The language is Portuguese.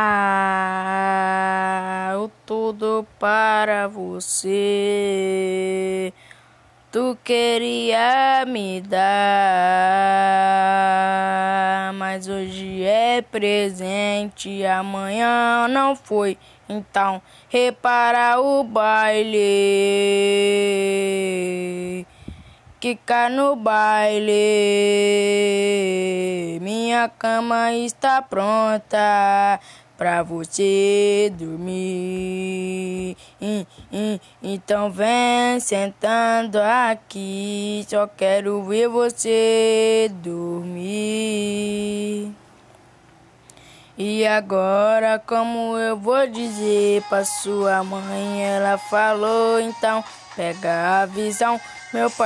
Ah, o tudo para você. Tu queria me dar, mas hoje é presente, amanhã não foi. Então, repara o baile. Quica no baile. Minha cama está pronta pra você dormir. Então vem sentando aqui, só quero ver você dormir. E agora, como eu vou dizer pra sua mãe? Ela falou, então pega a visão, meu pai.